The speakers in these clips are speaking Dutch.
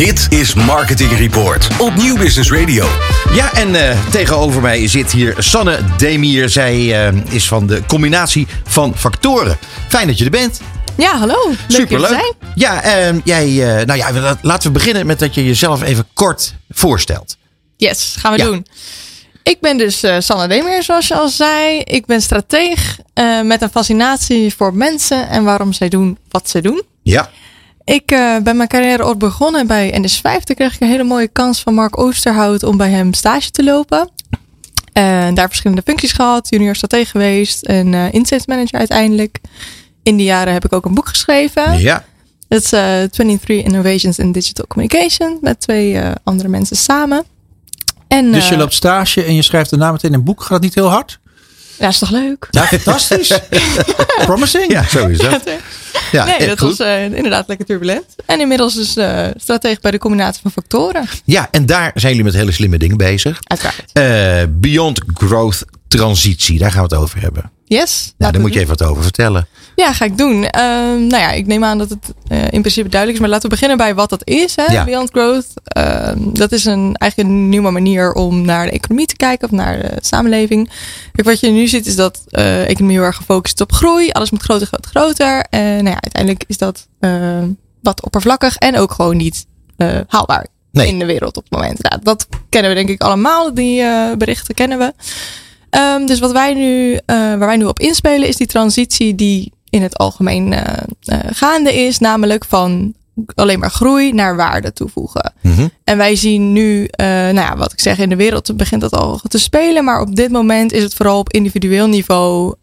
Dit is Marketing Report op Nieuw Business Radio. Ja, en uh, tegenover mij zit hier Sanne Demier. Zij uh, is van de combinatie van factoren. Fijn dat je er bent. Ja, hallo. Leuk Superleuk. te zijn. Ja, uh, jij, nou ja, laten we beginnen met dat je jezelf even kort voorstelt. Yes, gaan we ja. doen. Ik ben dus uh, Sanne Demeer, zoals je al zei. Ik ben strateeg uh, met een fascinatie voor mensen en waarom zij doen wat ze doen. Ja. Ik uh, ben mijn carrière ooit begonnen bij NS5. Toen kreeg ik een hele mooie kans van Mark Oosterhout om bij hem stage te lopen. En daar verschillende functies gehad. Junior strateeg geweest en uh, insights manager uiteindelijk. In die jaren heb ik ook een boek geschreven. Ja. Dat is uh, 23 Innovations in Digital Communication. Met twee uh, andere mensen samen. En, dus je loopt stage en je schrijft daarna meteen een boek. Gaat niet heel hard? Ja, is toch leuk? Ja, fantastisch. Promising. Ja, zo is dat. Ja, nee, dat goed. was uh, inderdaad lekker turbulent. En inmiddels dus uh, strategisch bij de combinatie van factoren. Ja, en daar zijn jullie met hele slimme dingen bezig. Uiteraard. Uh, beyond Growth Transitie, daar gaan we het over hebben. Yes. Nou, daar moet je even wat over vertellen. Ja, ga ik doen. Uh, nou ja, ik neem aan dat het uh, in principe duidelijk is. Maar laten we beginnen bij wat dat is. Hè? Ja. Beyond Growth. Uh, dat is een, eigenlijk een nieuwe manier om naar de economie te kijken. Of naar de samenleving. Kijk, wat je nu ziet is dat de economie heel erg gefocust is op groei. Alles moet groter, groter, groter. En nou ja, uiteindelijk is dat wat oppervlakkig. En ook gewoon niet haalbaar nee. in de wereld op het moment. Nou, dat kennen we denk ik allemaal. Die berichten kennen we. Um, dus wat wij nu, waar wij nu op inspelen, is die transitie die in het algemeen gaande is, namelijk van alleen maar groei naar waarde toevoegen. Mm -hmm. En wij zien nu, nou ja, wat ik zeg, in de wereld begint dat al te spelen, maar op dit moment is het vooral op individueel niveau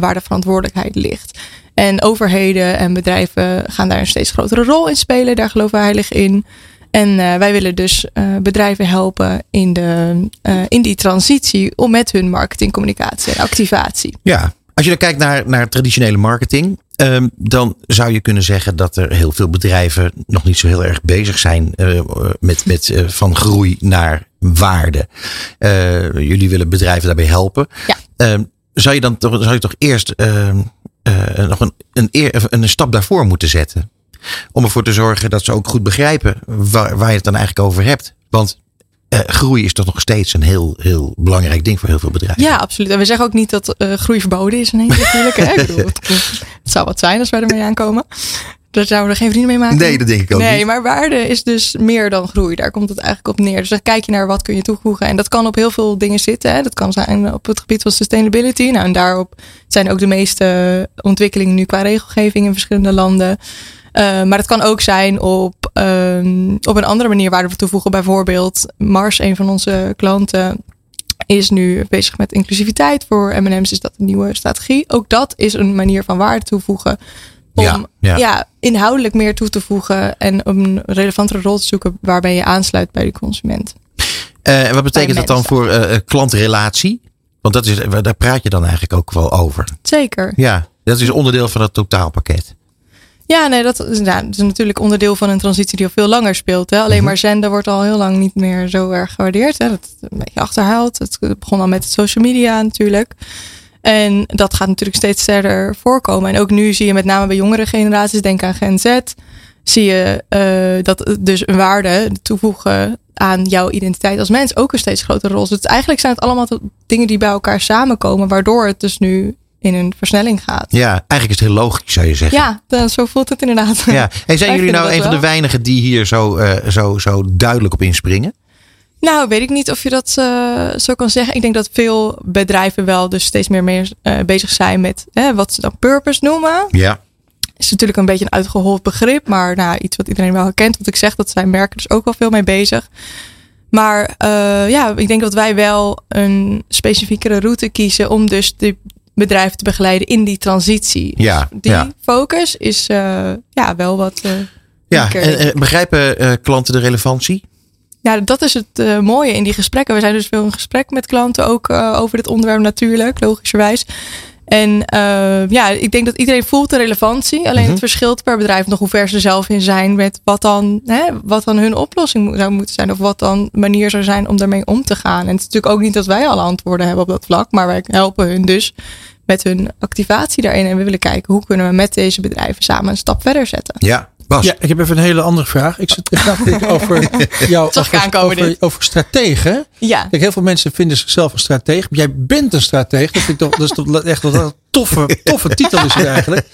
waar de verantwoordelijkheid ligt. En overheden en bedrijven gaan daar een steeds grotere rol in spelen. Daar geloven wij heilig in. En uh, wij willen dus uh, bedrijven helpen in, de, uh, in die transitie om met hun marketing, communicatie en activatie. Ja, als je dan kijkt naar, naar traditionele marketing, um, dan zou je kunnen zeggen dat er heel veel bedrijven nog niet zo heel erg bezig zijn met, met van groei naar waarde. jullie willen bedrijven daarbij helpen. Ja. Um, zou je dan toch, zou je toch eerst nog een, een, eer, een stap daarvoor moeten zetten? Om ervoor te zorgen dat ze ook goed begrijpen waar, waar je het dan eigenlijk over hebt. Want uh, groei is toch nog steeds een heel, heel belangrijk ding voor heel veel bedrijven. Ja, absoluut. En we zeggen ook niet dat uh, groei verboden is. Nee, natuurlijk. Hè? Ik bedoel, het, het, zou wat zijn als wij ermee aankomen. Daar zouden we er geen vrienden mee maken. Nee, dat denk ik ook nee, niet. maar waarde is dus meer dan groei. Daar komt het eigenlijk op neer. Dus dan kijk je naar wat kun je toevoegen. En dat kan op heel veel dingen zitten. Hè. Dat kan zijn op het gebied van sustainability. Nou, en daarop zijn ook de meeste ontwikkelingen nu qua regelgeving in verschillende landen. Uh, maar het kan ook zijn op, um, op een andere manier waarde toevoegen. Bijvoorbeeld Mars, een van onze klanten, is nu bezig met inclusiviteit. Voor M&M's is dat een nieuwe strategie. Ook dat is een manier van waarde toevoegen. Om ja, ja. ja, inhoudelijk meer toe te voegen. En een relevantere rol te zoeken waarbij je aansluit bij de consument. Uh, en wat betekent dat dan voor uh, klantrelatie? Want dat is, daar praat je dan eigenlijk ook wel over. Zeker. Ja, dat is onderdeel van het totaalpakket. Ja, nee, dat is, nou, dat is natuurlijk onderdeel van een transitie die al veel langer speelt. Hè? Alleen mm -hmm. maar zenden wordt al heel lang niet meer zo erg gewaardeerd. Hè? Dat is een beetje achterhaald. Het begon al met social media natuurlijk. En dat gaat natuurlijk steeds verder voorkomen. En ook nu zie je met name bij jongere generaties, denk aan Gen Z, zie je uh, dat dus een waarde toevoegen aan jouw identiteit als mens ook een steeds grotere rol. Dus eigenlijk zijn het allemaal dingen die bij elkaar samenkomen, waardoor het dus nu in een versnelling gaat. Ja, eigenlijk is het heel logisch, zou je zeggen. Ja, dan, zo voelt het inderdaad. Ja. En zijn jullie nou een van de weinigen die hier zo, uh, zo, zo duidelijk op inspringen? Nou, weet ik niet of je dat uh, zo kan zeggen. Ik denk dat veel bedrijven wel dus steeds meer mee, uh, bezig zijn met hè, wat ze dan purpose noemen. Ja. Is natuurlijk een beetje een uitgehold begrip, maar nou, iets wat iedereen wel herkent. Want ik zeg dat zijn merken dus ook wel veel mee bezig. Maar uh, ja, ik denk dat wij wel een specifiekere route kiezen om dus de bedrijven te begeleiden in die transitie. Ja, dus die ja. focus is uh, ja, wel wat. Uh, ja, en, en begrijpen uh, klanten de relevantie? Ja, dat is het mooie in die gesprekken. We zijn dus veel in gesprek met klanten ook over dit onderwerp natuurlijk, logischerwijs. En ja, ik denk dat iedereen voelt de relevantie. Alleen Mhm. het verschilt per bedrijf nog hoe ver ze zelf in zijn met wat dan, hè, wat dan hun oplossing zou moeten zijn. Of wat dan manier zou zijn om daarmee om te gaan. En het is natuurlijk ook niet dat wij alle antwoorden hebben op dat vlak. Maar wij helpen hun dus met hun activatie daarin. En we willen kijken hoe kunnen we met deze bedrijven samen een stap verder zetten. Ja. Bas. Ja, ik heb even een hele andere vraag. Ik zit over ik over, aankomen over, over strategen. Ja. Kijk, heel veel mensen vinden zichzelf een strateeg. Maar jij bent een strateeg. Dat, vind ik toch, dat is toch echt wat een toffe, toffe titel is het eigenlijk.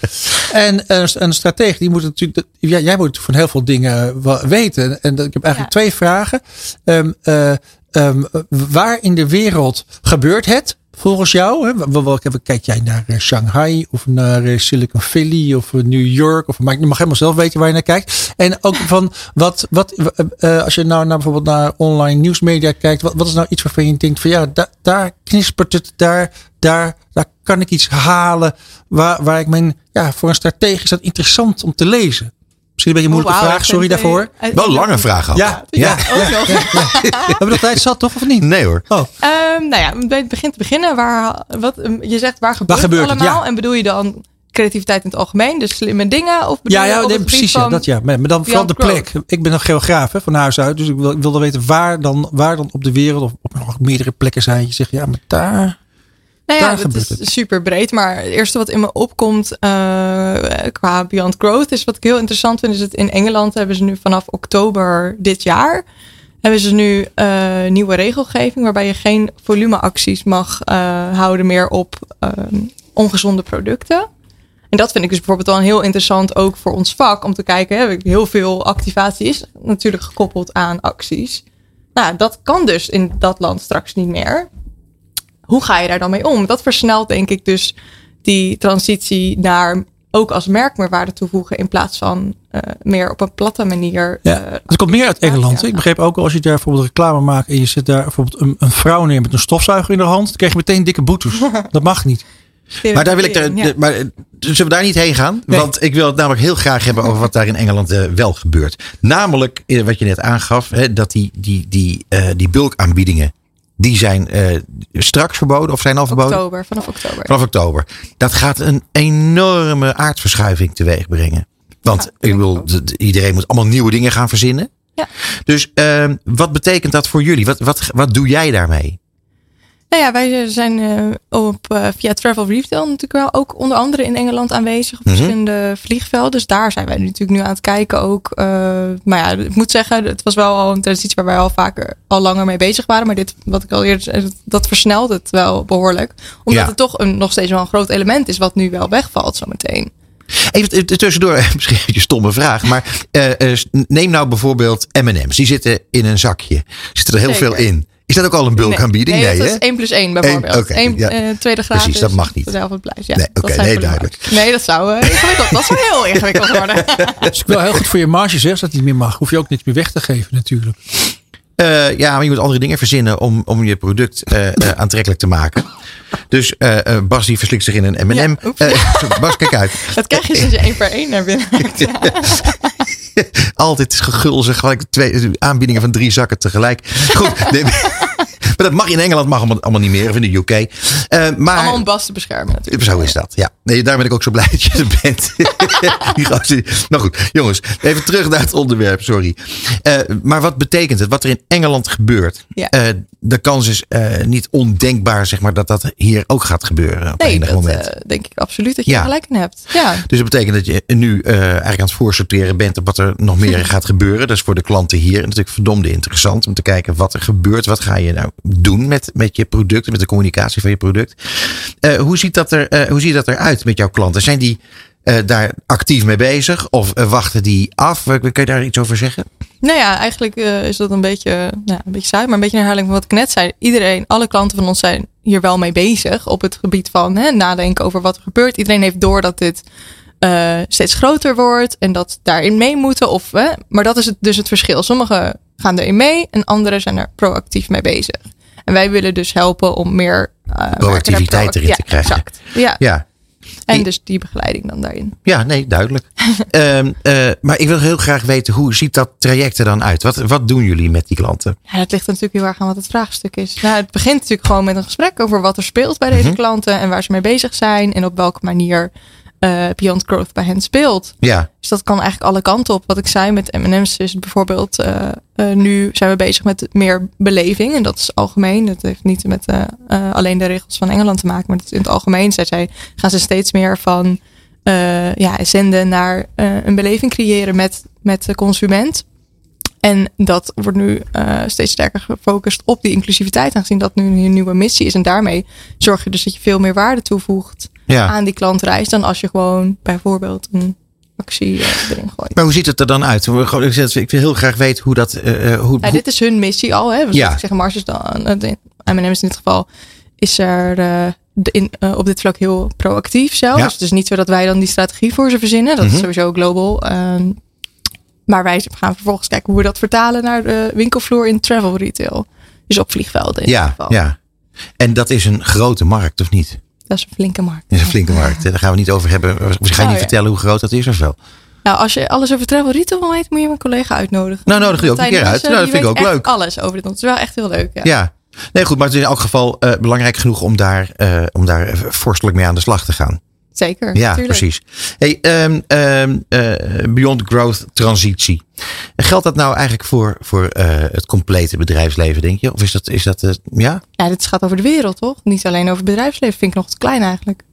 En een, een strateeg, die moet natuurlijk, ja, jij moet van heel veel dingen weten. En ik heb eigenlijk Ja. twee vragen. Ehm, eh, ehm, waar in de wereld gebeurt het? Volgens jou, hè? Kijk jij naar eh, Shanghai of naar eh, Silicon Valley of eh, New York? Of, maar je mag helemaal zelf weten waar je naar kijkt. En ook van wat, wat als je nou naar bijvoorbeeld naar online nieuwsmedia kijkt, wat, wat is nou iets waarvan je denkt van ja, da- daar knispert het, daar, daar, daar kan ik iets halen waar, waar ik mijn, ja, voor een stratege is dat interessant om te lezen. Misschien een beetje een moeilijke Oh, vraag, sorry eh, daarvoor. uit- Wel een lange vraag ook. Ja, ja. Ook nog. We hebben nog tijd zat, toch? Of niet? Nee hoor. Oh, Ehm, nou ja, bij het begin te beginnen. Waar, wat, ehm, je zegt waar gebeurt, gebeurt het het, allemaal? ja. En bedoel je dan creativiteit in het algemeen? Dus slimme dingen? Of bedoel ja, je ja nee, precies. Ja, dat ja. Maar, dan vooral de plek. Ik ben een geograaf hè, van huis uit. Dus ik wil, ik wil dan weten waar dan, waar dan op de wereld of op nog meerdere plekken zijn. Je zegt ja, maar daar. Nou ja, dat is het. super breed. Maar het eerste wat in me opkomt eh, qua Beyond Growth is wat ik heel interessant vind. Is het in Engeland hebben ze nu vanaf oktober dit jaar. Hebben ze nu eh, nieuwe regelgeving waarbij je geen volumeacties mag eh, houden meer op ehm, ongezonde producten. En dat vind ik dus bijvoorbeeld wel heel interessant ook voor ons vak. Om te kijken, hè, heel veel activatie is natuurlijk gekoppeld aan acties. Nou, dat kan dus in dat land straks niet meer hoe ga je daar dan mee om? Dat versnelt denk ik dus die transitie naar ook als merkmeerwaarde toevoegen in plaats van eh, meer op een platte manier. Ja, eh, het komt meer uit Engeland. ja. Ik begreep ook al als je daar bijvoorbeeld reclame maakt en je zet daar bijvoorbeeld een, een vrouw neer met een stofzuiger in de hand, dan krijg je meteen dikke boetes. Dat mag niet. Maar daar wil ik er, Ja. maar, eh, zullen we daar niet heen gaan? Nee. Want ik wil het namelijk heel graag hebben over wat daar in Engeland wel gebeurt. Namelijk, wat je net aangaf, hè, dat die, die, die, eh, die bulkaanbiedingen, die zijn eh, straks verboden of zijn al verboden? Oktober, vanaf oktober. Vanaf oktober. Dat gaat een enorme aardverschuiving teweeg brengen. Want Ja, ik d- iedereen moet allemaal nieuwe dingen gaan verzinnen. Ja. Dus ehm, wat betekent dat voor jullie? Wat, wat, wat doe jij daarmee? Nou ja, wij zijn eh, op, eh, via Travel Retail natuurlijk wel ook onder andere in Engeland aanwezig op Mhm. verschillende vliegvelden. Dus daar zijn wij natuurlijk nu aan het kijken ook. eh, maar ja, ik moet zeggen, het was wel al een transitie waar wij al vaker al langer mee bezig waren. Maar dit, wat ik al eerder zei, dat versnelt het wel behoorlijk. Omdat Ja. het toch een, nog steeds wel een groot element is wat nu wel wegvalt zometeen. Even tussendoor, misschien een stomme vraag. Maar neem nou bijvoorbeeld M&M's. Die zitten in een zakje. Zitten er heel Zeker. veel in. Is dat ook al een bulkaanbieding? Nee, Nee, dat hè? is 1 plus 1 bijvoorbeeld. Eén, oké, Eén, ja. eh, tweede gratis. Precies, dat mag niet. Prijs. Ja, Nee, dat oké, nee, duidelijk. Nee, dat zou ingewikkeld. Dat zou heel ingewikkeld worden. Dat is wel heel goed voor je marge, zeg, als dat niet meer mag. Hoef je ook niks meer weg te geven, natuurlijk. Eh, ja, maar je moet andere dingen verzinnen om, om je product aantrekkelijk te maken. Dus eh, eh, Bas die verslikt zich in een M&M. Ja. Eh, Bas, kijk uit. Dat krijg je sinds je één per één naar binnen. Altijd gegulzig. Gelijk twee aanbiedingen van drie zakken tegelijk. Goed. nee, maar dat mag in Engeland mag allemaal, allemaal niet meer. Of in de UK. Eh, maar, Allemaal om Bas te beschermen natuurlijk. Zo is dat, ja. Nee, daar ben ik ook zo blij dat je er bent. Nou goed, jongens, even terug naar het onderwerp, sorry. Eh, maar wat betekent het? Wat er in Engeland gebeurt. Ja. Eh, de kans is niet ondenkbaar, zeg maar, dat dat hier ook gaat gebeuren op Nee, enig dat moment. denk ik absoluut dat je Ja. gelijk in hebt. Ja. Dus dat betekent dat je nu eigenlijk aan het voorsorteren bent op wat er nog meer gaat gebeuren. Dat is voor de klanten hier natuurlijk verdomde interessant om te kijken wat er gebeurt. Wat ga je nou doen met, met je product, met de communicatie van je product. Eh, hoe, ziet dat er, eh, hoe ziet dat eruit met jouw klanten? Zijn die eh, daar actief mee bezig of wachten die af? Kun je daar iets over zeggen? Nou ja, eigenlijk is dat een beetje, nou, een beetje saai, maar een beetje een herhaling van wat ik net zei. Iedereen, alle klanten van ons zijn hier wel mee bezig op het gebied van hè, nadenken over wat er gebeurt. Iedereen heeft door dat dit steeds groter wordt en dat daarin mee moeten. Of, hè, maar dat is het, dus het verschil. Sommigen gaan erin mee en anderen zijn er proactief mee bezig. En wij willen dus helpen om meer eh, merken daar Proactiviteit proac- erin ja, te krijgen. Exact. Ja. Ja, En dus die begeleiding dan daarin. ja nee, duidelijk. Ehm, eh, maar ik wil heel graag weten, hoe ziet dat traject er dan uit? Wat, wat doen jullie met die klanten? Ja, dat ligt natuurlijk heel erg aan wat het vraagstuk is. Nou, het begint natuurlijk gewoon met een gesprek over wat er speelt bij deze Mhm. klanten en waar ze mee bezig zijn en op welke manier eh, Beyond Growth bij hen speelt. Ja, Dus dat kan eigenlijk alle kanten op. Wat ik zei met M&M's is bijvoorbeeld, eh, eh, nu zijn we bezig met meer beleving. En dat is algemeen. Dat heeft niet met alleen de regels van Engeland te maken, maar dat is in het algemeen. Zij, zij gaan ze steeds meer van ja, zenden naar een beleving creëren met, met de consument. En dat wordt nu steeds sterker gefocust op die inclusiviteit, aangezien dat nu een nieuwe missie is. En daarmee zorg je dus dat je veel meer waarde toevoegt Ja. aan die klantreis dan als je gewoon bijvoorbeeld een actie eh, erin gooit. Maar hoe ziet het er dan uit? Ik wil heel graag weten hoe dat. eh, hoe, Ja, dit is hun missie al. Hè? Dus Ja. Ik zeg, Mars is dan, de- M&M's in dit geval, is er in, op dit vlak heel proactief zelf. Ja. Dus het is niet zo dat wij dan die strategie voor ze verzinnen. Dat Mhm. is sowieso global. Ehm, maar wij gaan vervolgens kijken hoe we dat vertalen naar de winkelvloer in travel retail. Dus op vliegvelden in dit ja, geval. ja. En dat is een grote markt, of niet? Dat is een flinke markt. Dat is een flinke markt. Daar gaan we niet over hebben. We gaan je Oh, niet ja. vertellen hoe groot dat is of wel. Nou, als je alles over travel retail weten, moet je mijn collega uitnodigen. Nou, nodig die ook een keer uit. Nou, dat vind ik ook weet leuk. alles over dit. want Het is wel echt heel leuk. Ja. Ja. Nee, goed. Maar het is in elk geval eh, belangrijk genoeg om daar, eh, om daar vorstelijk mee aan de slag te gaan. Zeker. Ja, precies. Hey, ehm, ehm, eh, Beyond Growth transitie. Geldt dat nou eigenlijk voor, voor eh, het complete bedrijfsleven, denk je? Of is dat, is dat eh, ja? Ja, dit gaat over de wereld, toch? Niet alleen over het bedrijfsleven. Vind ik nog te klein eigenlijk.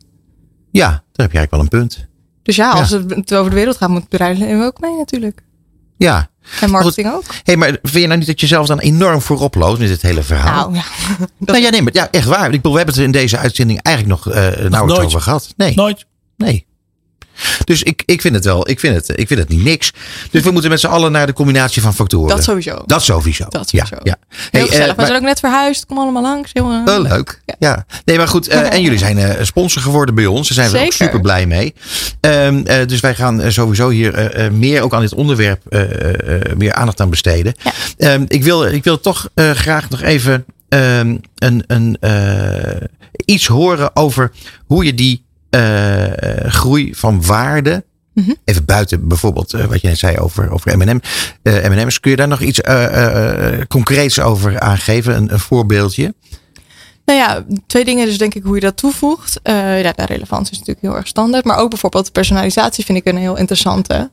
Ja, daar heb je eigenlijk wel een punt. Dus ja, Ja. als het over de wereld gaat, moet het bedrijfsleven ook mee natuurlijk. Ja. En marketing ook. Hey, maar vind je nou niet dat je zelf dan enorm voorop loopt met dit hele verhaal? Nou ja, nou ja, nee, maar ja, echt waar. Ik bedoel, we hebben het er in deze uitzending eigenlijk nog eh nauwelijks nooit. over gehad. Nee, Nooit. nee. Dus ik, ik vind het wel, ik vind het, ik vind het niet niks. Dus we moeten met z'n allen naar de combinatie van factoren. dat sowieso. Dat sowieso. Dat sowieso. Ja, ja. Heel Hey, gezellig. eh, We zijn ook net verhuisd. Kom allemaal langs. Heel, Oh, leuk. Ja. Nee, maar goed. eh, en jullie zijn eh, sponsor geworden bij ons. Daar zijn we ook super blij mee. Eh, dus wij gaan sowieso hier meer ook aan dit onderwerp meer aandacht aan besteden. Ja. Ehm, ik, wil, ik wil toch graag nog even ehm, een, een, iets horen over hoe je die eh, groei van waarde. Mhm. Even buiten bijvoorbeeld eh, wat je net zei over, over M&M. eh, M&M's. Kun je daar nog iets concreets over aangeven? Een, een voorbeeldje? Nou ja, twee dingen dus denk ik hoe je dat toevoegt. Ja, de relevantie is natuurlijk heel erg standaard. Maar ook bijvoorbeeld personalisatie vind ik een heel interessante.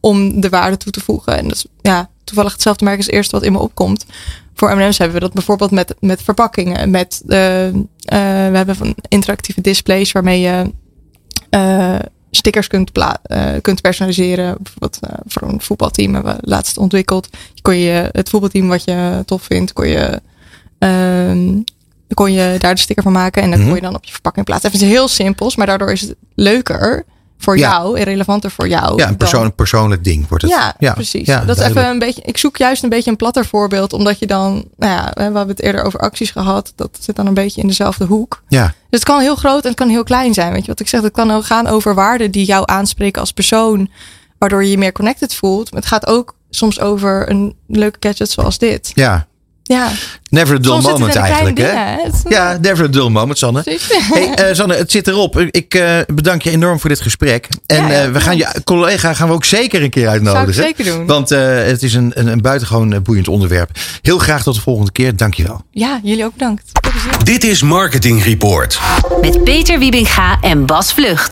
om de waarde toe te voegen. En dat is ja, toevallig hetzelfde merk als het eerste wat in me opkomt. Voor M&M's hebben we dat bijvoorbeeld met, met verpakkingen. Met, eh, we hebben van interactieve displays waarmee je eh, stickers kunt, kunt personaliseren. Bijvoorbeeld eh, voor een voetbalteam hebben we laatst ontwikkeld. Kon je het voetbalteam wat je tof vindt, kon je Ehm, kon je daar de sticker van maken en dan Mhm. kon je dan op je verpakking plaatsen. Even iets heel simpels, maar daardoor is het leuker voor Ja. jou en relevanter voor jou. Ja, een dan- persoonlijk, persoonlijk ding wordt het. Ja, precies. ja, dat is even een beetje. Ik zoek juist een beetje een platter voorbeeld, omdat je dan, nou ja, we hebben het eerder over acties gehad. Dat zit dan een beetje in dezelfde hoek. Ja, Dus het kan heel groot en het kan heel klein zijn. Weet je wat ik zeg? Het kan ook gaan over waarden die jou aanspreken als persoon, waardoor je je meer connected voelt. Maar het gaat ook soms over een leuke gadget zoals dit. ja. Ja, Never a dull soms moment eigenlijk, hè? dingen, Ja, never a dull moment, Sanne. Hey, eh, Sanne, het zit erop. Ik eh, bedank je enorm voor dit gesprek. En Ja, ja, eh, we gaan je collega gaan we ook zeker een keer uitnodigen. Zou ik zeker doen. Want eh, het is een, een, een buitengewoon boeiend onderwerp. Heel graag tot de volgende keer. Dankjewel. Ja, jullie ook bedankt. Dit is Marketing Report. Met Peter Wiebinga en Bas Vlucht.